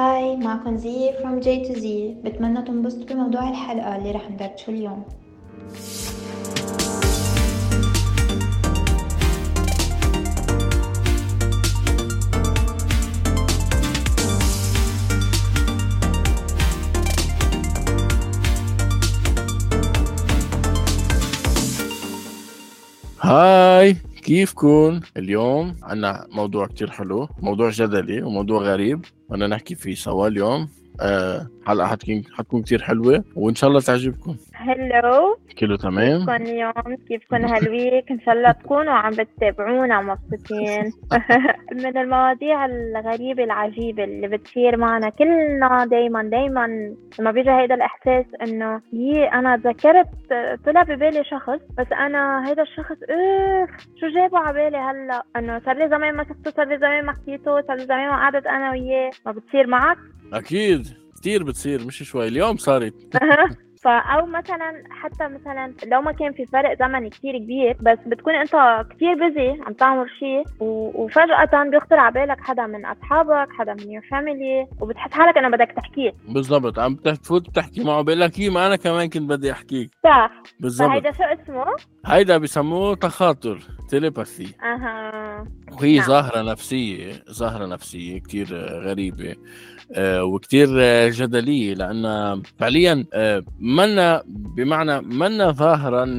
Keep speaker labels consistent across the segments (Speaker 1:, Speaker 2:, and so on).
Speaker 1: هاي معكم زي from J to Z. بتمنى تنبسطوا بموضوع الحلقة اللي رح ندردشه اليوم.
Speaker 2: هاي كيفكن اليوم؟ عنا موضوع كتير حلو موضوع جدلي وموضوع غريب. بدنا نحكي فيه سوا اليوم. أه حلقة حتكون حتكون كتير حلوة وإن شاء الله تعجبكم.
Speaker 3: هلو
Speaker 2: كله تمام؟
Speaker 3: كيفكن اليوم؟ كيفكن هالويك إن شاء الله تكونوا عم بتتابعونا مبسوطين. من المواضيع الغريبة العجيبة اللي بتصير معنا كلنا دايما دايما لما بيجي هيدا الإحساس إنه يي أنا تذكرت طلع ببالي شخص بس أنا هيدا الشخص اخ شو جابه على بالي هلأ؟ إنه صار لي زمان ما شفته صار لي زمان ما حكيته صار لي زمان ما قعدت أنا وياه. ما بتصير معك؟
Speaker 2: أكيد كتير بتصير مش شوي اليوم صارت.
Speaker 3: فا أو مثلا حتى مثلا لو ما كان في فرق زمني كتير كبير بس بتكون أنت كتير busy عم تعمل شيء وفجأة بيخطر على بالك حدا من أصحابك حدا من your family وبتحس حالك إنه بدك تحكيه
Speaker 2: بالضبط. عم تفوت بتحكي معه بقول لك إيه، ما أنا كمان كنت بدي أحكيك
Speaker 3: صح.
Speaker 2: بالضبط.
Speaker 3: فهيدا شو اسمه؟
Speaker 2: هيدا بسموه تخاطر telepathy
Speaker 3: أها.
Speaker 2: وهي
Speaker 3: نعم.
Speaker 2: ظاهرة نفسية ظاهرة نفسية كتير غريبة. وكتير آه، جدلية. لأن فعليا آه، منا بمعنى منا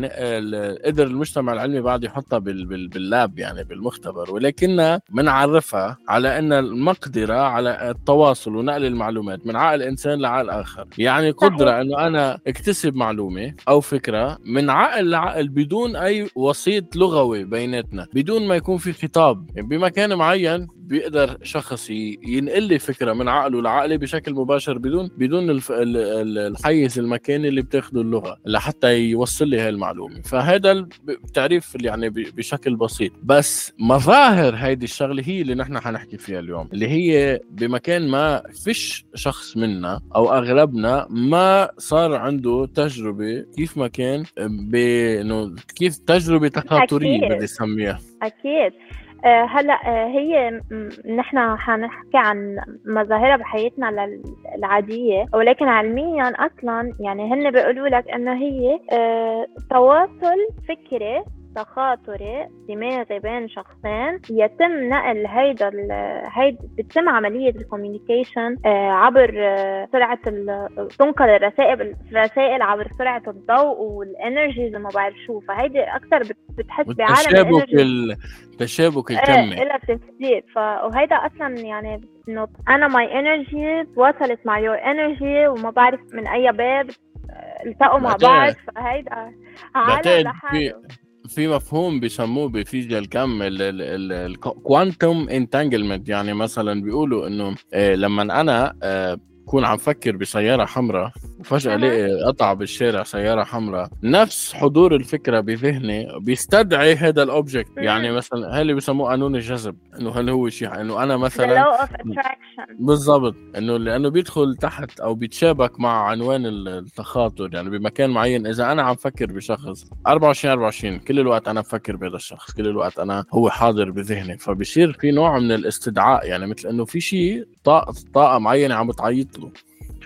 Speaker 2: ال- قدر المجتمع العلمي بعد يحطها بال- بال- باللاب يعني بالمختبر. ولكنها منعرفها على أن المقدرة على التواصل ونقل المعلومات من عقل إنسان لعقل آخر. يعني قدرة أنه أنا اكتسب معلومة أو فكرة من عقل لعقل بدون أي وسيط لغوي بيناتنا بدون ما يكون في خطاب. بمكان معين بيقدر شخص ينقل لي فكرة من عقله لعقلي بشكل مباشر بدون بدون الف... الحيز المكاني اللي بتاخده اللغة لحتى يوصل لي هاي المعلومة. فهذا ال- التعريف يعني بشكل بسيط. بس مظاهر هيدي الشغلة هي اللي نحن حنحكي فيها اليوم اللي هي بمكان ما فيش شخص منا أو أغلبنا ما صار عنده تجربة كيف ما كان بانه كيف تجربة
Speaker 3: تخاطرية.
Speaker 2: بدي
Speaker 3: أسميها. أكيد. هلا آه، هي نحن حنحكي عن مظاهرها بحياتنا العادية ولكن علميا أصلا يعني هن بيقولوا لك إنه هي آه، تواصل فكري تخاطري دماغي بين شخصين يتم نقل هيدا ال- هيد بتتم عملية ال communication عبر آه، سرعة ال- تنقل الرسائل الرسائل عبر سرعة الضوء وال energies وما بعرف شو. فهيدي أكثر بت- بتحس بعالم
Speaker 2: والتشابك
Speaker 3: ال energy
Speaker 2: ال... التشابك
Speaker 3: إيه
Speaker 2: الكمي.
Speaker 3: إلها تفسير. وهيدا أصلا يعني إنه أنا my energy تواصلت مع your energy وما بعرف من أي باب آه، التقوا مع بعض. فهيدا عالم لحاله.
Speaker 2: في مفهوم بيسموه بفيزياء الكم ال quantum entanglement يعني مثلا بيقولوا إنه آه، لما أنا بكون عم فكر بسيارة حمراء
Speaker 3: وفجأة.
Speaker 2: الاقي قطع بالشارع سيارة حمراء. نفس حضور الفكرة بذهني بيستدعي هذا ال
Speaker 3: object.
Speaker 2: يعني مثلا هل بيسموه قانون الجذب. إنه هل هو شيء؟ إنه
Speaker 3: أنا
Speaker 2: مثلا بالضبط. إنه لأنه بيدخل تحت أو بيتشابك مع عنوان ال- التخاطر. يعني بمكان معين. إذا أنا عم فكر بشخص 24 24 كل الوقت أنا بفكر بهذا الشخص. كل الوقت أنا هو حاضر بذهني. فبصير في نوع من الاستدعاء. يعني مثل إنه في شيء طاقه طاقة معينة عم بتعيط له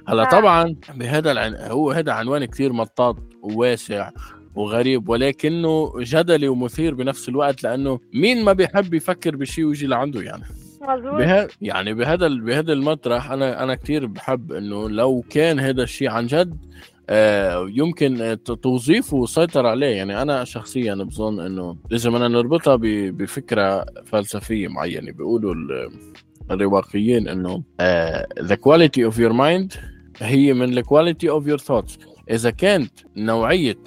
Speaker 2: هلا. طبعا بهذا العن... هو هذا عنوان كثير مطاط وواسع وغريب ولكنه جدلي ومثير بنفس الوقت لأنه مين ما بيحب يفكر بشيء ويجي لعنده يعني. بها يعني بهذا بهذا المطرح أنا أنا كثير بحب إنه لو كان هذا الشيء عن جد آه، يمكن توظيفه وسيطر عليه. يعني أنا شخصيا بظن إنه اذا بدنا نربطها ب- بفكرة فلسفية معينة. بيقولوا ال- الرواقيين إنه the quality of your mind هي من quality of your thoughts. إذا كانت نوعية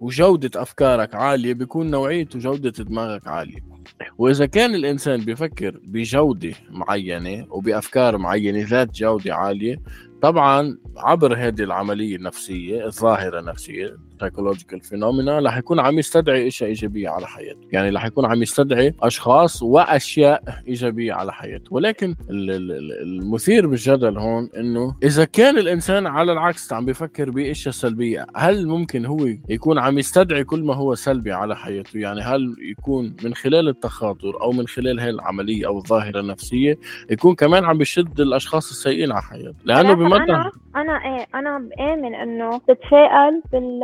Speaker 2: وجودة أفكارك عالية بيكون نوعية وجودة دماغك عالية. وإذا كان الإنسان بيفكر بجودة معينة وبأفكار معينة ذات جودة عالية طبعا عبر هذه العملية النفسية الظاهرة النفسية psychological phenomena رح يكون عم يستدعي أشياء إيجابية على حياته. يعني رح يكون عم يستدعي أشخاص وأشياء إيجابية على حياته. ولكن المثير بالجدل هون إنه إذا كان الإنسان على العكس عم بيفكر بأشياء سلبية هل ممكن هو يكون عم يستدعي كل ما هو سلبي على حياته؟ يعني هل يكون من خلال التخاطر أو من خلال هاي العملية أو الظاهرة النفسية يكون كمان عم بيشد الأشخاص السيئين على حياته. لأنه
Speaker 3: بمدى أنا أنا إيه أنا بآمن إنه تتفائل بال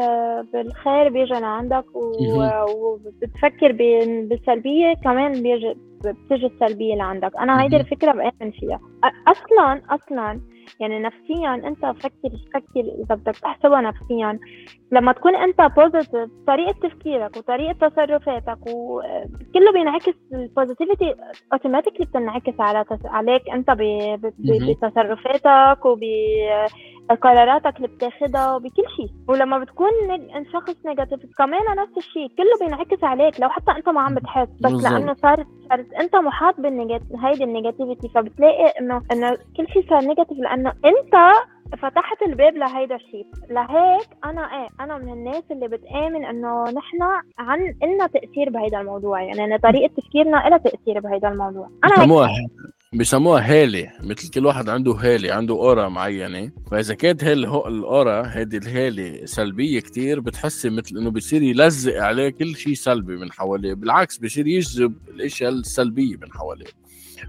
Speaker 3: بالخير بيجي لعندك وبتفكر بالسلبية كمان بيجي بتجي السلبية لعندك. أنا هيدي الفكرة بآمن فيها. أصلا أصلا يعني نفسيا أنت فكر فكر إذا بدك تحسبها نفسيا. لما تكون أنت positive طريقة تفكيرك وطريقة تصرفاتك وكله بينعكس ال positivity automatically بتنعكس على عليك أنت بتصرفاتك وبقراراتك اللي بتاخدها وبكل شيء. ولما بتكون شخص negative كمان نفس الشيء كله بينعكس عليك. لو حتى أنت ما عم بتحس بس لأنه صارت صارت أنت محاط بال negative هيدي ال negativity فبتلاقي انه إنه كل شيء صار negative لأنه أنت فتحت الباب لهيدا الشيء. لهيك أنا إيه أنا من الناس اللي بتآمن إنه نحن عن إلنا تأثير بهيدا الموضوع. يعني طريقة تفكيرنا لها تأثير بهيدا الموضوع. أنا
Speaker 2: بسموها بيسموها هالة مثل كل واحد عنده هالة عنده aura معينة. فإذا كانت هي ال aura هذه الهالة سلبية كتير بتحسي مثل إنه بصير يلزق عليه كل شيء سلبي من حواليه. بالعكس بصير يجذب الأشياء السلبية من حواليه.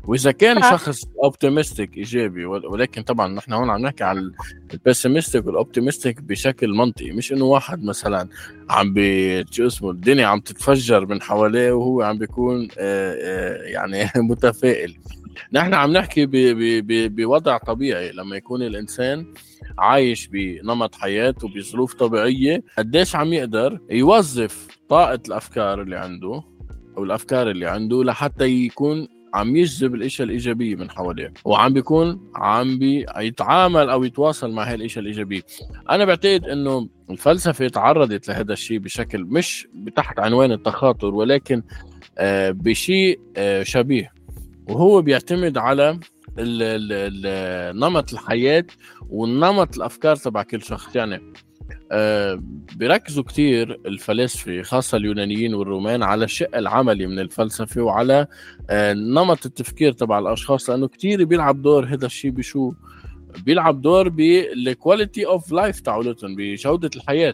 Speaker 2: وإذا كان. شخص optimistic إيجابي ولكن طبعا نحن هون عم نحكي على ال pessimistic وال optimistic بشكل منطقي مش إنه واحد مثلا عم بي شو اسمه الدنيا عم تتفجر من حواليه وهو عم بيكون يعني متفائل نحن عم نحكي بوضع طبيعي لما يكون الإنسان عايش بنمط حياه وبظروف طبيعية قديش عم يقدر يوظف طاقة الأفكار اللي عنده أو الأفكار اللي عنده لحتى يكون عم يجذب الاشياء الايجابيه من حواليه. وعم بيكون عم بيتعامل أو يتواصل مع هاي الاشياء الايجابيه أنا بعتقد إنه الفلسفة تعرضت لهذا الشيء بشكل مش تحت عنوان التخاطر ولكن آه، بشيء آه، شبيه. وهو بيعتمد على نمط الحياة ونمط الأفكار تبع كل شخص. يعني بيركزوا كتير الفلاسفة خاصة اليونانيين والرومان على الشق العملي من الفلسفة وعلى آه، نمط التفكير تبع الأشخاص لأنه كتير بيلعب دور هذا الشيء بشو؟ بيلعب دور بال quality of life تاعولتهم بجودة الحياة.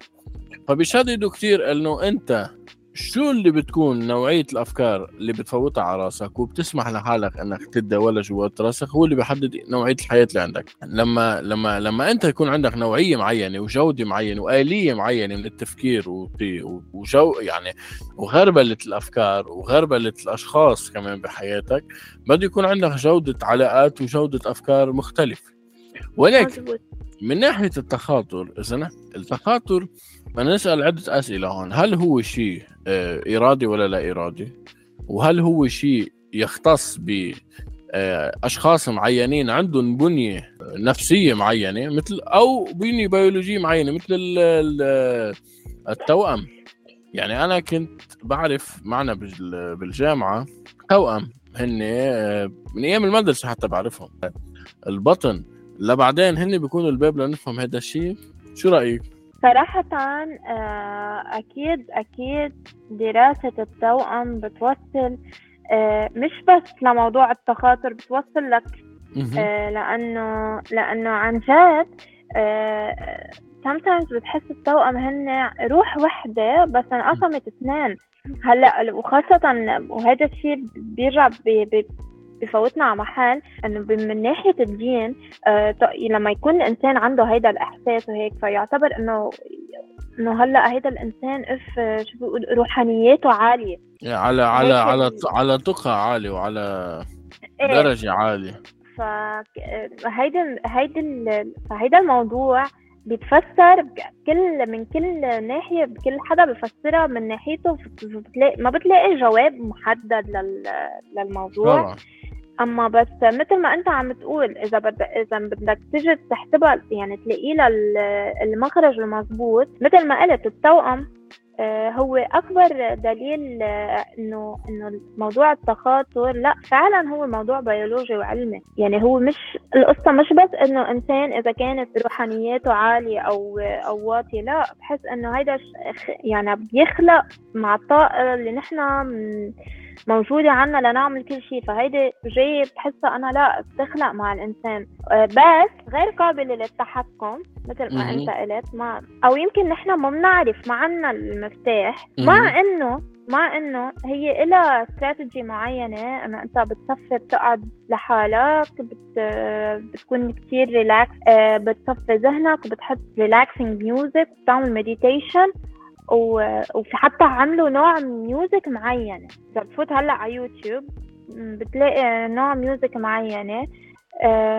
Speaker 2: فبيشددوا كتير إنه أنت شو اللي بتكون نوعية الأفكار اللي بتفوتها على راسك وبتسمح لحالك أنك تتداولها جوات راسك هو اللي بيحدد نوعية الحياة اللي عندك. لما لما لما أنت يكون عندك نوعية معينة وجودة معينة وآلية معينة من التفكير وجو يعني وغربلة الأفكار وغربلة الأشخاص كمان بحياتك بده يكون عندك جودة علاقات وجودة أفكار مختلفة. ولكن من ناحية التخاطر إذا التخاطر بدنا نسأل عدة أسئلة هون. هل هو شيء آه، إرادي ولا لا إرادي؟ وهل هو شيء يختص ب آه، أشخاص معينين عندهم بنية نفسية معينة مثل أو بنية بيولوجية معينة مثل التوأم؟ يعني أنا كنت بعرف معنا بالجامعة توأم. هن آه، من أيام المدرسة حتى بعرفهم. البطن. لبعدين هن بيكونوا الباب لنفهم هذا الشيء. شو رأيك؟
Speaker 3: صراحة آه، أكيد أكيد دراسة التوأم بتوصل آه، مش بس لموضوع التخاطر بتوصل لك آه، لأنه لأنه عن جد sometimes بتحس التوأم هن روح وحدة بس انقسمت اثنين. هلأ وخاصة وهذا الشيء بيرجع بفوتنا على محل إنه من ناحية الدين آه لما يكون الإنسان عنده هيدا الإحساس وهيك فيعتبر إنه إنه هلأ هيدا الإنسان إف شو بيقول روحانياته عالية.
Speaker 2: يعني على على على على تقى عالي وعلى إيه. درجة عالية.
Speaker 3: فهيدا هيدا فهيدا الموضوع بيتفسر بكل من كل ناحية بكل حدا بفسرها من ناحيته بتلاقي ما بتلاقي جواب محدد للموضوع طبعا. أما بس مثل ما أنت عم تقول إذا بدك إذا بدك تجي تحسبها يعني تلاقي لها المخرج المضبوط مثل ما قلت التوأم هو أكبر دليل آه، إنه إنه موضوع التخاطر لا فعلا هو موضوع بيولوجي وعلمي. يعني هو مش القصة مش بس إنه إنسان إذا كانت روحانياته عالية أو أو واطية لا بحس إنه هيدا يعني بيخلق مع الطاقه اللي نحن موجودة عنا لنعمل كل شيء فهيدي جاية بحسها أنا لا بتخلق مع الإنسان. آه، بس غير قابلة للتحكم مثل ما أنت قلت ما أو يمكن نحن ما بنعرف ما عنا المفتاح. مع إنه مع إنه هي لها استراتيجي معينة إنه أنت بتصفي بتقعد لحالك بت... بتكون كثير relax آه، بتصفي ذهنك وبتحط relaxing music بتعمل meditation وفي حتى عملوا نوع music معين اذا بتفوت هلأ على يوتيوب بتلاقي نوع music معينة. آه،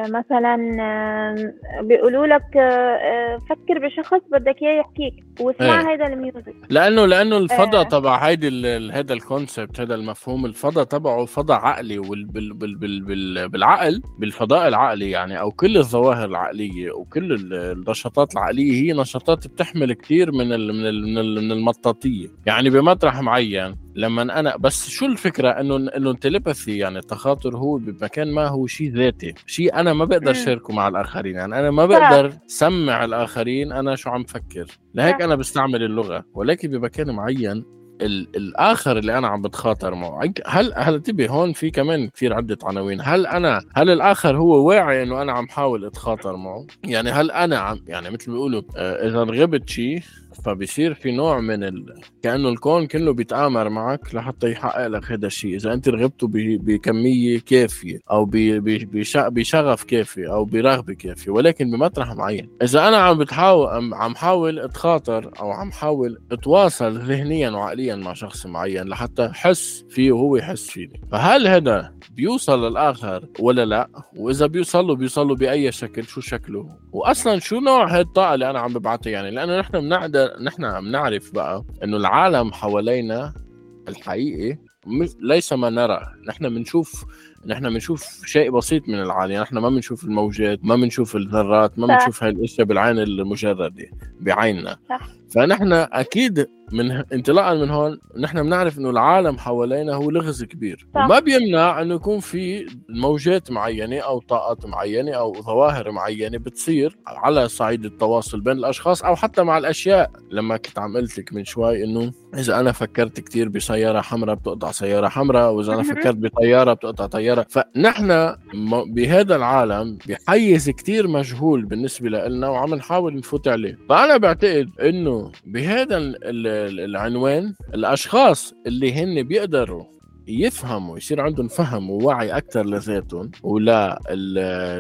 Speaker 3: مثلا آه، بيقولوا لك آه، فكر بشخص بدك إياه يحكيك واسمع هيدا ال
Speaker 2: music. لأنه لأنه الفضاء تبع هيدي هذا ال concept هذا المفهوم الفضاء تبعه فضاء عقلي وبالعقل بالفضاء العقلي يعني أو كل الظواهر العقلية وكل النشاطات العقلية هي نشاطات بتحمل كثير من من من المطاطية. يعني بمطرح معين لما أنا بس شو الفكرة؟ إنه إنه ال telepathy يعني التخاطر هو بمكان ما هو شيء ذاتي. شيء أنا ما بقدر شاركه مع الآخرين يعني أنا ما بقدر سمع الآخرين أنا شو عم فكر. لهيك أنا بستعمل اللغة ولكن بمكان معين الآخر اللي أنا عم بتخاطر معه. هل هل انتبه هون في كمان كثير عدة عناوين؟ هل أنا هل الآخر هو واعي إنه أنا عم حاول أتخاطر معه؟ يعني هل أنا عم يعني مثل ما بيقولوا آه، إذا رغبت شيء فبصير في نوع من ال... كأنه الكون كله بيتآمر معك لحتى يحقق لك هذا الشيء إذا أنت رغبته ب... بكمية كافية أو ب... ب... بش... بشغف كافي أو برغبة كافية ولكن بمطرح معين. إذا أنا عم بتحاول عم حاول أتخاطر أو عم حاول أتواصل ذهنيا وعقليا مع شخص معين لحتى احس فيه وهو يحس فيني. فهل هذا بيوصل للآخر ولا لا؟ وإذا بيوصل له بيوصل له بأي شكل؟ شو شكله؟ واصلا شو نوع هاي الطاقه اللي أنا عم ببعثها؟ يعني لأنه نحن بنقدر نحن بنعرف بقى إنه العالم حوالينا الحقيقي ليس ما نرى. نحن بنشوف نحن بنشوف شيء بسيط من العالم. يعني نحن ما بنشوف الموجات ما بنشوف الذرات ما بنشوف هاي الاشياء بالعين المجردة بعيننا. صح. فنحن أكيد من انطلاقا من هون نحن بنعرف إنه العالم حوالينا هو لغز كبير. صح. وما بيمنع إنه يكون في موجات معينة أو طاقات معينة أو ظواهر معينة بتصير على صعيد التواصل بين الأشخاص أو حتى مع الأشياء. لما كنت عم قلت لك من شوي إنه إذا أنا فكرت كثير بسيارة حمراء بتقطع سيارة حمراء وإذا أنا فكرت بطيارة بتقطع طيارة. فنحن بهذا العالم بحيز كثير مجهول بالنسبة لنا وعم نحاول نفوت عليه. فأنا بعتقد إنه بهذا العنوان الأشخاص اللي هن بيقدروا يفهموا يصير عندهم فهم ووعي أكثر لذاتهم ولا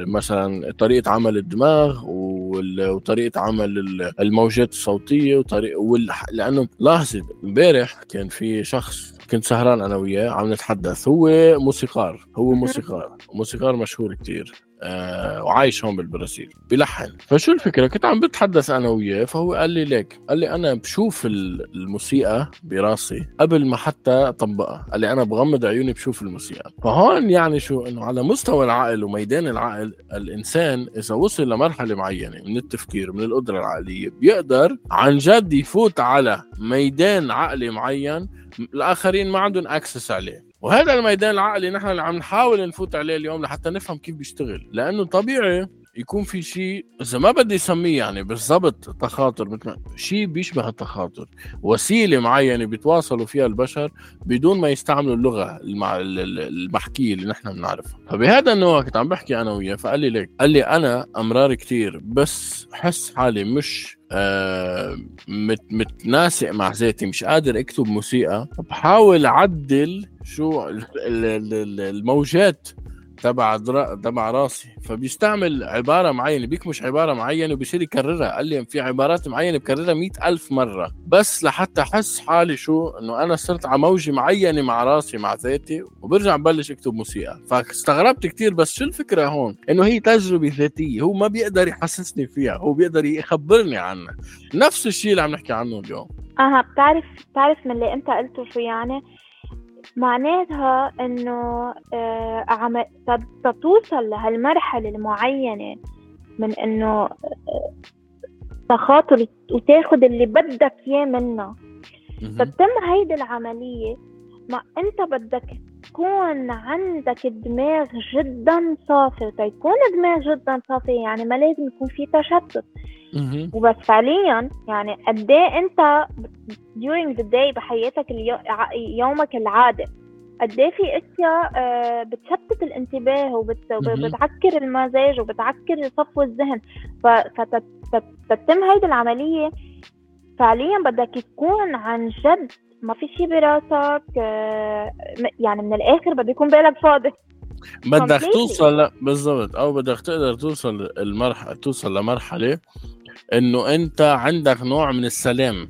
Speaker 2: مثلا طريقة عمل الدماغ وطريقة عمل الموجات الصوتية وطريقه لأنه لاحظت امبارح كان في شخص كنت سهران أنا وياه عم نتحدث هو موسيقار هو موسيقار موسيقار مشهور كتير. آه وعايش هون بالبرازيل بلحن فشو الفكرة؟ كنت عم بتحدث أنا وياه فهو قال لي ليك قال لي أنا بشوف الموسيقى براسي قبل ما حتى أطبقها قال لي أنا بغمض عيوني بشوف الموسيقى. فهون يعني شو إنه على مستوى العقل وميدان العقل الإنسان إذا وصل لمرحلة معينة من التفكير من القدرة العقلية بيقدر عن جد يفوت على ميدان عقلي معين الآخرين ما عندهم اكسس عليه. وهذا الميدان العقلي نحن اللي عم نحاول نفوت عليه اليوم لحتى نفهم كيف بيشتغل. لأنه طبيعي يكون في شيء إذا ما بدي أسميه يعني بالضبط تخاطر مثل شيء بيشبه التخاطر. وسيلة معينة بيتواصلوا فيها البشر بدون ما يستعملوا اللغة المحكية اللي نحن بنعرفها. فبهذا النوع كنت عم بحكي أنا وياه فقال لي ليك قال لي أنا أمرار كثير بس حس حالي مش آه مت متناسق مع ذاتي مش قادر أكتب موسيقى بحاول أعدل شو الموجات تبع تبع راسي. فبيستعمل عبارة معينة بيكمش عبارة معينة وبيصير يكررها. قال لي في عبارات معينة بكررها مئة ألف مرة. بس لحتى أحس حالي شو إنه أنا صرت على موجة معينة مع راسي مع ذاتي وبرجع ببلش أكتب موسيقى. فاستغربت كثير بس شو الفكرة هون؟ إنه هي تجربة ذاتية هو ما بيقدر يحسسني فيها هو بيقدر يخبرني عنها. نفس الشيء اللي عم نحكي عنه اليوم.
Speaker 3: أها بتعرف بتعرف من اللي أنت قلته شو يعني؟ معناتها إنه آه عم تتوصل لهالمرحلة المعينة من إنه آه، تخاطر وتاخد اللي بدك إياه منها. تتم هيدي العملية ما أنت بدك تكون عندك دماغ جدا صافي تيكون دماغ جدا صافي يعني ما لازم يكون في تشتت. وبس فعليا يعني قد إيه أنت during the day بحياتك. يومك العادي قد إيه في أشياء آه، بتشتت الانتباه وبتعكر المزاج وبتعكر صفو الذهن. فتتم هيدي العملية فعليا بدك تكون عن جد ما في شيء براسك آه، يعني من الآخر بده يكون بالك فاضي.
Speaker 2: بدك توصل بالضبط أو بدك تقدر توصل المرحله توصل لمرحلة إنه أنت عندك نوع من السلام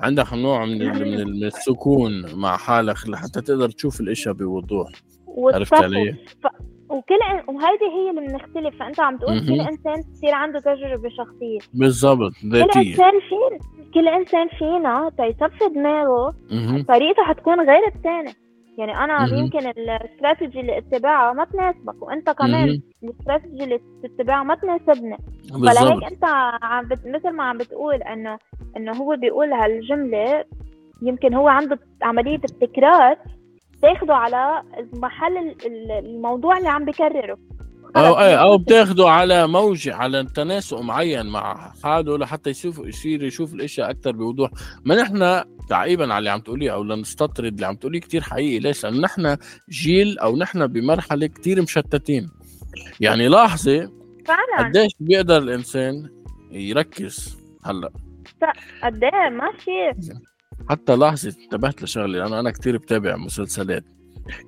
Speaker 2: عندك نوع من من السكون مع حالك لحتى تقدر تشوف الإشياء بوضوح. عرفت علي؟
Speaker 3: وكل وهيدي هي اللي بنختلف. فأنت عم تقول كل إنسان تصير عنده تجربة شخصية.
Speaker 2: بالضبط ذاتية.
Speaker 3: كل إنسان فينا كل إنسان فينا تيصفي دماغه طريقته حتكون غير الثاني يعني أنا مم. يمكن الاستراتيجي اللي اتباعها ما تناسبك وأنت كمان الاستراتيجي اللي تتبعها ما تناسبني فلهيك أنت عم بت... مثل ما عم بتقول انه إنه هو بيقول هالجملة يمكن هو عنده عملية التكرار تاخده على محل الموضوع اللي عم بكرره.
Speaker 2: أو إيه أو بتاخده على موج على تناسق معين مع حاله لحتى يشوف يصير يشوف الإشياء أكثر بوضوح. ما نحن تعقيبا على اللي عم تقوليه أو لنستطرد اللي عم تقوليه كثير حقيقي. ليش؟ لأنه نحن جيل أو نحن بمرحلة كثير مشتتين. يعني لاحظي
Speaker 3: فعلا.
Speaker 2: قديش بيقدر الإنسان يركز هلأ.
Speaker 3: قد إيه ماشي.
Speaker 2: حتى لاحظي انتبهت لشغلة لأنه أنا كثير بتابع مسلسلات.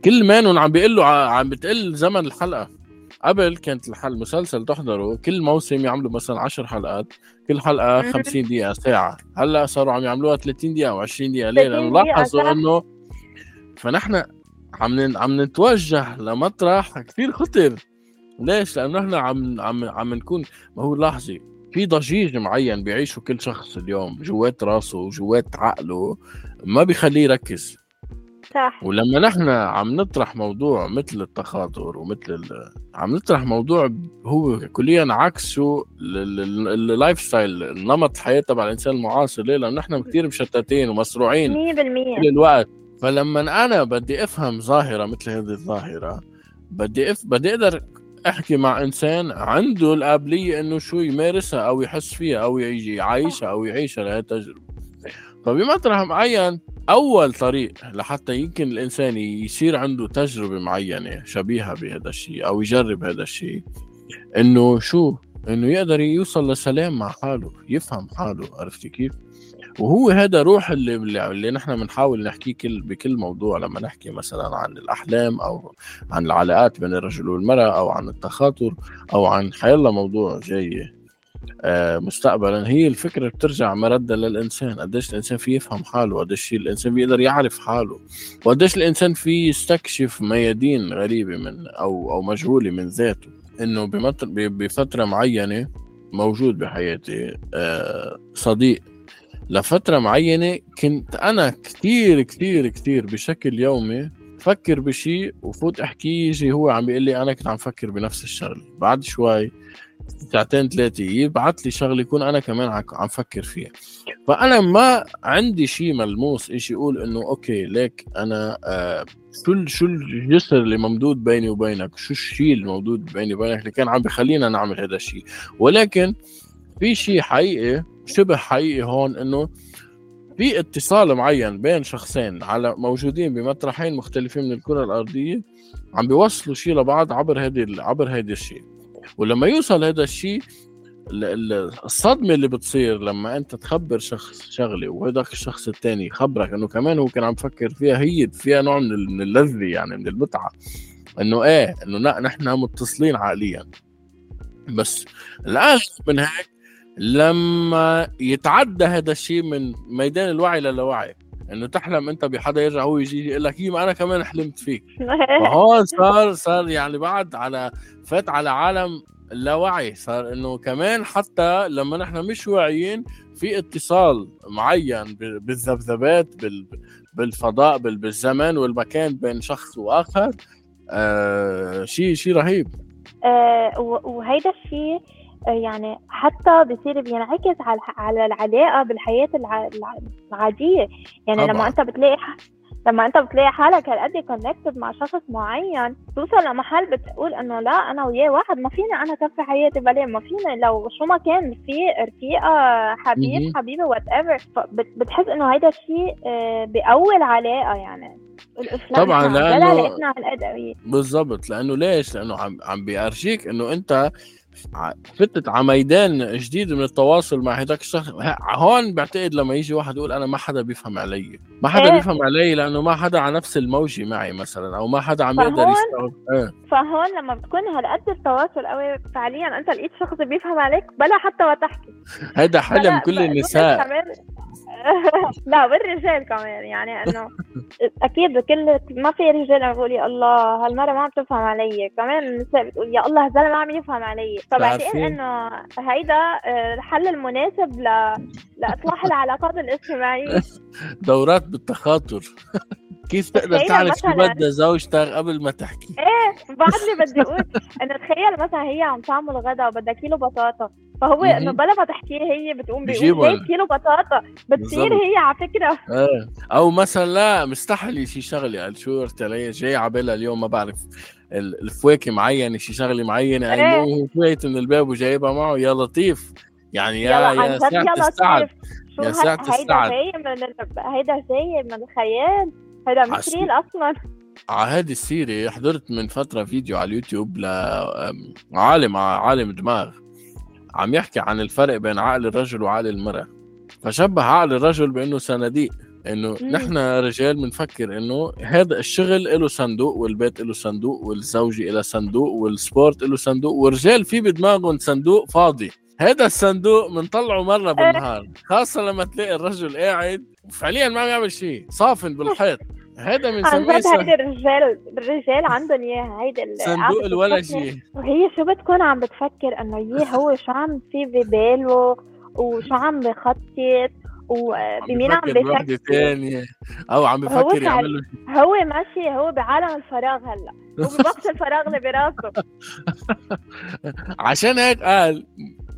Speaker 2: كل مانن عم بيقول له عم بتقل زمن الحلقة. قبل كانت الحل مسلسل تحضره كل موسم يعملوا مثلا 10 حلقات كل حلقة 50 دقيقة ساعة. هلأ صاروا عم يعملوها 30 دقيقة أو 20 دقيقة ليه؟ لأنه لاحظوا إنه فنحن عم عم نتوجه لمطرح كثير خطر. ليش؟ لأنه نحن عم عم عم نكون ما هو لاحظي في ضجيج معين بيعيشه كل شخص اليوم جوات راسه وجوات عقله ما بيخليه يركز.
Speaker 3: صح.
Speaker 2: ولما نحن عم نطرح موضوع مثل التخاطر ومثل ال... عم نطرح موضوع هو كليا عكسه ال lifestyle النمط الحياة تبع الإنسان المعاصر. ليه؟ لأنه نحن كثير مشتتين ومسروعين
Speaker 3: 100%
Speaker 2: كل الوقت. فلما أنا بدي أفهم ظاهرة مثل هذه الظاهرة بدي أف... بدي أقدر أحكي مع إنسان عنده القابليه إنه شو يمارسها أو يحس فيها أو يجي يعيشها أو يعيشها لهي التجربة. فبمطرح معين أول طريق لحتى يمكن الإنسان يصير عنده تجربة معينة شبيهة بهذا الشيء أو يجرب هذا الشيء إنه شو؟ إنه يقدر يوصل لسلام مع حاله يفهم حاله عرفتي كيف؟ وهو هذا روح اللي اللي نحن بنحاول نحكيه كل بكل موضوع. لما نحكي مثلا عن الأحلام أو عن العلاقات بين الرجل والمرأة أو عن التخاطر أو عن حيلا موضوع جاي آه، مستقبلا هي الفكرة بترجع مرده للإنسان. قديش الإنسان فيه يفهم حاله؟ قديش الإنسان بيقدر يعرف حاله؟ وقديش الإنسان فيه يستكشف ميادين غريبة من أو أو مجهولة من ذاته؟ إنه بفترة معينة موجود بحياتي آه، صديق. لفترة معينة كنت أنا كثير كثير كثير بشكل يومي فكر بشيء وفوت احكيه يجي هو عم بيقول لي أنا كنت عم فكر بنفس الشغلة. بعد شوي ساعتين ثلاثة يبعث لي شغلة يكون أنا كمان عم فكر فيها. فأنا ما عندي شيء ملموس إيش يقول إنه okay ليك أنا آه شو شو الجسر اللي ممدود بيني وبينك؟ شو الشيء الموجود بيني وبينك اللي كان عم بخلينا نعمل هذا الشيء ولكن في شيء حقيقي شبه حقيقي هون إنه في اتصال معين بين شخصين على موجودين بمطرحين مختلفين من الكرة الأرضية عم بيوصلوا شيء لبعض عبر هذه عبر هذا الشيء ولما يوصل هذا الشيء الصدمة اللي بتصير لما أنت تخبر شخص شغلة وهذاك الشخص الثاني يخبرك إنه كمان هو كان عم يفكر فيها هي فيها نوع من اللذة يعني من المتعة. إنه إيه إنه نحن متصلين عقليا. بس الاغرب من هيك لما يتعدى هذا الشيء من ميدان الوعي للاوعي إنه تحلم أنت بحدا يرجع هو يجي يقول لك ما أنا كمان حلمت فيك. فهون صار صار يعني بعد على فات على عالم اللاوعي. صار إنه كمان حتى لما نحن مش واعيين في اتصال معين بالذبذبات بالفضاء بالزمان والمكان بين شخص وآخر. آه شيء شيء رهيب.
Speaker 3: آه وهيدا الشيء يعني حتى بصير بينعكس على على العلاقة بالحياة العادية. يعني طبعا. لما أنت بتلاقي لما أنت بتلاقي حالك هالقد connected مع شخص معين توصل لمحل بتقول إنه لا أنا وياه واحد ما فيني أنا كفي حياتي بلا ما فيني لو شو ما كان في رفيقة حبيب حبيبة whatever بتحس إنه هيدا الشيء آه، بقوي العلاقة يعني.
Speaker 2: طبعا لأنه بالضبط لأنه ليش؟ لأنه عم عم بيأرجيك إنه أنت فتت على ميدان جديد من التواصل مع هداك الشخص. هون بعتقد لما يجي واحد يقول أنا ما حدا بيفهم علي. ما حدا إيه؟ بيفهم علي لأنه ما حدا على نفس الموجة معي مثلا أو ما حدا عم يقدر يستوعب
Speaker 3: إيه. فهون لما بتكون هالقد التواصل قوي فعليا أنت لقيت شخص بيفهم عليك بلا حتى ما تحكي.
Speaker 2: هذا حلم كل النساء.
Speaker 3: لا والرجال كمان يعني إنه أكيد كل ما في رجال بقول يا الله هالمرة ما عم تفهم علي. كمان النساء بتقول يا الله هالزلمة ما عم يفهم علي. فبعتقد إنه هيدا آه، الحل المناسب ل... لإصلاح العلاقات الاجتماعية.
Speaker 2: دورات بالتخاطر. كيف تقدر تعرف شو بدها زوجتك قبل ما تحكي؟
Speaker 3: إيه بعد اللي بدي أقول. انه تخيل مثلا هي عم تعمل غدا وبدها كيلو بطاطا. فهو إنه بلا ما تحكيه هي بتقوم بيقول كيلو بطاطا؟ بتصير هي على فكرة.
Speaker 2: إيه. أو مثلا لا مستحلي شي شغلة. قال شو قلت علي جاي على بالها اليوم ما بعرف. الفواكه معينة شي شغلة معينة. إيه. فايت من الباب وجايبها معه. يا لطيف. يعني يا يا ساعة السعد.
Speaker 3: يا ساعة السعد. هيدا جاي من هيدا جاي من الخيال. هذا مش real أصلا.
Speaker 2: على هذه السيره حضرت من فترة فيديو على اليوتيوب لعالم عالم دماغ. عم يحكي عن الفرق بين عقل الرجل وعقل المرأة. فشبه عقل الرجل بإنه صناديق إنه نحن رجال بنفكر إنه هذا الشغل له صندوق والبيت له صندوق والزوجه لها صندوق والسبورت له صندوق والرجال في بدماغهم صندوق فاضي. هذا الصندوق بنطلعه مرة بالنهار خاصة لما تلاقي الرجل قاعد فعليا ما عم يعمل شيء صافن بالحيط. هذا من
Speaker 3: عن جد هيدي الرجال الرجال عندهم اياها هيدي
Speaker 2: صندوق الولجي
Speaker 3: وهي شو بتكون عم بتفكر؟ إنه يي هو شو عم في بباله؟ وشو عم بخطط؟ وبمين عم بفكر
Speaker 2: ثانية أو عم بفكر يعمل له
Speaker 3: هو ماشي هو بعالم الفراغ هلأ. هو بوقت الفراغ اللي براسه
Speaker 2: عشان هيك قال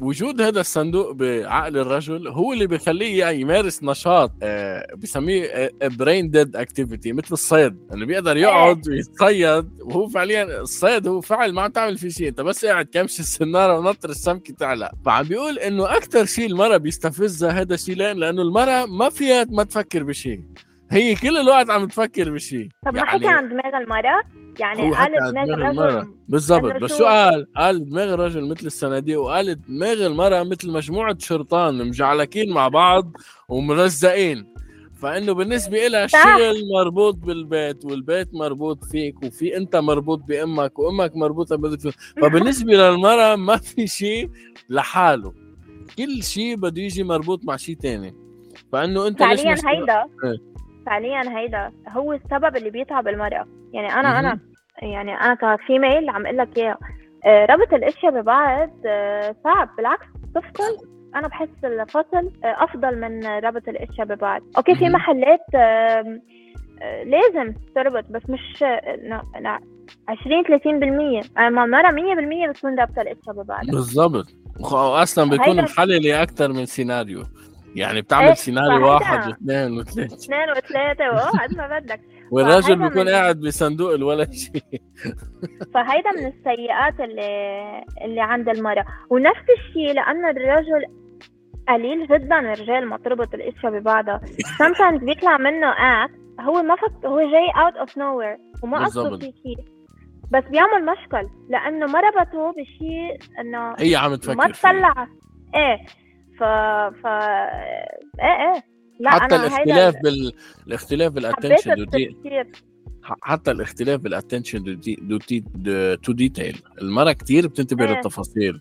Speaker 2: وجود هذا الصندوق بعقل الرجل هو اللي بيخليه يعني يمارس نشاط آه بسميه brain dead activity مثل الصيد انه بيقدر يقعد إيه. ويتصيد وهو فعليا الصيد هو فعل ما عم تعمل فيه شيء انت بس قاعد كمش السنارة ونطر السمكه تعلق. فعم بيقول إنه أكثر شيء المرأة بيستفزها هذا الشيء لأن لأنه المرأة ما فيها ما تفكر بشيء هي كل الوقت عم تفكر بشيء.
Speaker 3: طب ما حكي يعني عن دماغ المرأة. يعني قال دماغ الرجل
Speaker 2: بالضبط. بس شو قال؟ قال دماغ الرجل مثل الصناديق وقال دماغ المرأة مثل مجموعة شرطان مجعلكين مع بعض وملزقين. فإنه بالنسبة لها الشغل مربوط بالبيت والبيت مربوط فيك وفي أنت مربوط بأمك وأمك مربوطة بذلك. فبالنسبة للمرأة ما في شيء لحاله. كل شيء بده يجي مربوط مع شيء ثاني فإنه أنت
Speaker 3: فعليا هيدا. إيه. فعليا هيدا هو السبب اللي بيتعب المرأة. يعني أنا أنا يعني أنا ك female عم أقول لك إياها آه، ربط الأشياء ببعض آه، صعب. بالعكس تفصل أنا بحس الفصل آه، أفضل من ربط الأشياء ببعض. okay في محلات لازم تربط بس مش 20 30% اما مرة 100% بتكون رابطة الإشياء ببعض.
Speaker 2: بالضبط. أصلا بيكون محللة أكثر من سيناريو. يعني بتعمل إيه؟ سيناريو واحد واثنين وثلاثة
Speaker 3: اثنين وثلاثة وقد ما بدك.
Speaker 2: والرجل بيكون من... قاعد بصندوق اللا شيء
Speaker 3: فهيدا من السيئات اللي اللي عند المرأة. ونفس الشيء لأنه الرجل قليل جدا الرجال ما تربط الاشياء ببعضها sometimes بيطلع منه act هو ما فك هو جاي out of nowhere وما قصده في شيء بس بيعمل مشكل لأنه ما ربطه بشيء إنه
Speaker 2: هي عم تفكر
Speaker 3: ما تطلع. إيه. ف ف إيه إيه
Speaker 2: لا حتى أنا الاختلاف بال الاختلاف بال attention حتى الاختلاف بال attention to detail المرأة كثير بتنتبه إيه. للتفاصيل.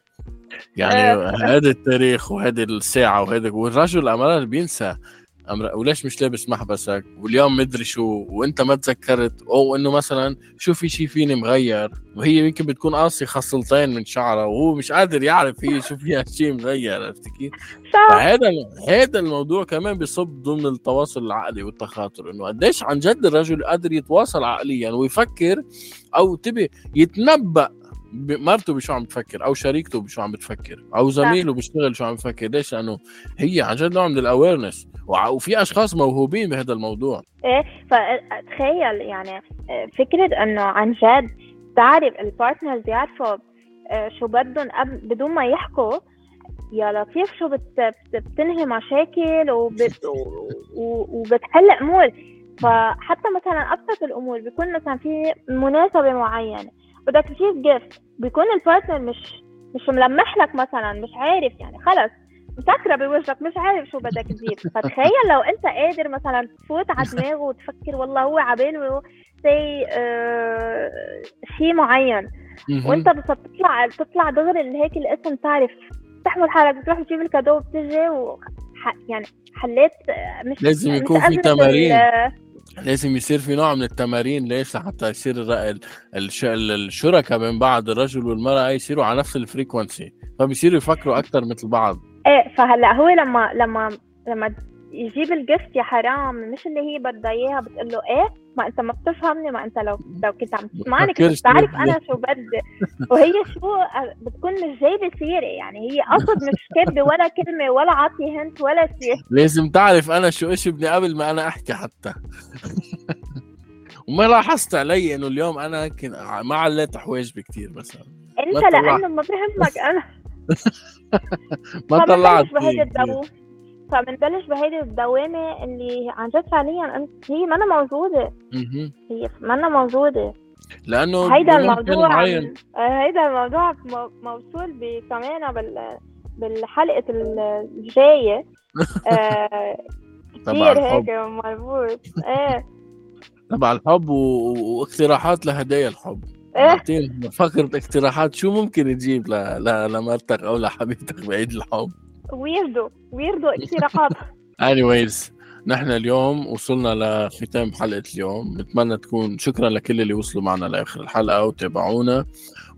Speaker 2: يعني إيه. هذا التاريخ وهذه الساعة وهذا والرجل أمرار بينسى. أمر... وليش مش لابس محبسك؟ واليوم مدري شو وأنت ما تذكرت أو إنه مثلا شو في شيء فيني مغير؟ وهي يمكن بتكون قاصي خصلتين من شعرها وهو مش قادر يعرف هي شو فيها شيء مغير عرفت كيف؟ فهذا هذا الموضوع كمان بيصب ضمن التواصل العقلي والتخاطر إنه قديش عن جد الرجل قادر يتواصل عقليا ويفكر أو تبي يتنبأ مرته بشو عم بتفكر أو شريكته بشو عم بتفكر أو زميله بيشتغل شو عم بفكر ليش؟ لأنه هي عن جد نوع من الاويرنس وفي أشخاص موهوبين بهذا الموضوع.
Speaker 3: إيه فتخيل يعني آه، فكرة إنه عن جد تعرف ال partners يعرفوا آه، شو بدهم بدون ما يحكوا يا لطيف شو بت... بتنهي مشاكل وبت... وبتحل امور فحتى مثلا أبسط الأمور بيكون مثلا في مناسبة معينة. بدك تجيب gift بيكون ال partner مش مش ملمح لك مثلا مش عارف يعني. خلص مسكرة بوجهك مش عارف شو بدك تجيب. فتخيل لو أنت قادر مثلا تفوت على دماغه وتفكر والله هو عباله سي آه شيء معين. وأنت بس تطلع تطلع دغري هيك الاسم تعرف. تحمل حالك بتروح تجيب ال cadeau وبتجي و يعني حليت
Speaker 2: مش لازم يكون في تمارين. لازم يصير في نوع من التمارين ليش لحتى يصير الشركاء بين بعض الرجل والمرأة يصيروا على نفس ال frequency فبيصيروا يفكروا أكثر مثل بعض.
Speaker 3: إيه فهلأ هو لما لما لما يجيب الجفت يا حرام مش اللي هي بدها إياها بتقول له إيه؟ ما أنت ما بتفهمني ما أنت لو لو كنت عم تسمعني كنت بتعرف أنا شو بدي. وهي شو بتكون مش جايبة سيرة يعني هي قصد مش كاتبة ولا كلمة ولا عاطي هنت ولا شيء.
Speaker 2: لازم تعرف أنا شو إيش بدي قبل ما أنا أحكي حتى. وما لاحظت علي إنه اليوم أنا كن ما عليت حواجبي كثير مثلا.
Speaker 3: أنت لأنه ما بهمك أنا.
Speaker 2: ما طلعت
Speaker 3: فبنبلش بهيدي الدوامة اللي عن جد فعليا انت هي ما موجودة. هي ما موجودة.
Speaker 2: لأنه
Speaker 3: هيدا الموضوع آه، هيدا الموضوع موصول كمان بال بالحلقة الجاية. آه كثير هيك مربوط. إيه.
Speaker 2: تبع الحب و... واقتراحات لهدايا الحب. إيه. فكرة اقتراحات. شو ممكن تجيب ل... ل... لمرتك أو لحبيبتك بعيد الحب؟
Speaker 3: ويردو ويردو اقتراحات
Speaker 2: anyways نحن اليوم وصلنا لختام حلقة اليوم. نتمنى تكون شكرا لكل اللي وصلوا معنا لآخر الحلقة وتابعونا.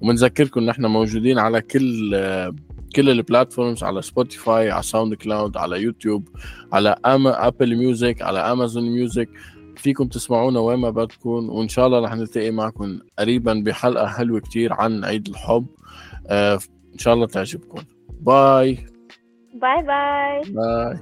Speaker 2: وبنذكركم نحن موجودين على كل كل ال platforms على Spotify على SoundCloud على يوتيوب على أما Apple Music على Amazon Music فيكم تسمعونا وين ما بدكم. وإن شاء الله رح نلتقي معكم قريبا بحلقة حلوة كتير عن عيد الحب. آه إن شاء الله تعجبكم. bye
Speaker 3: bye bye
Speaker 2: bye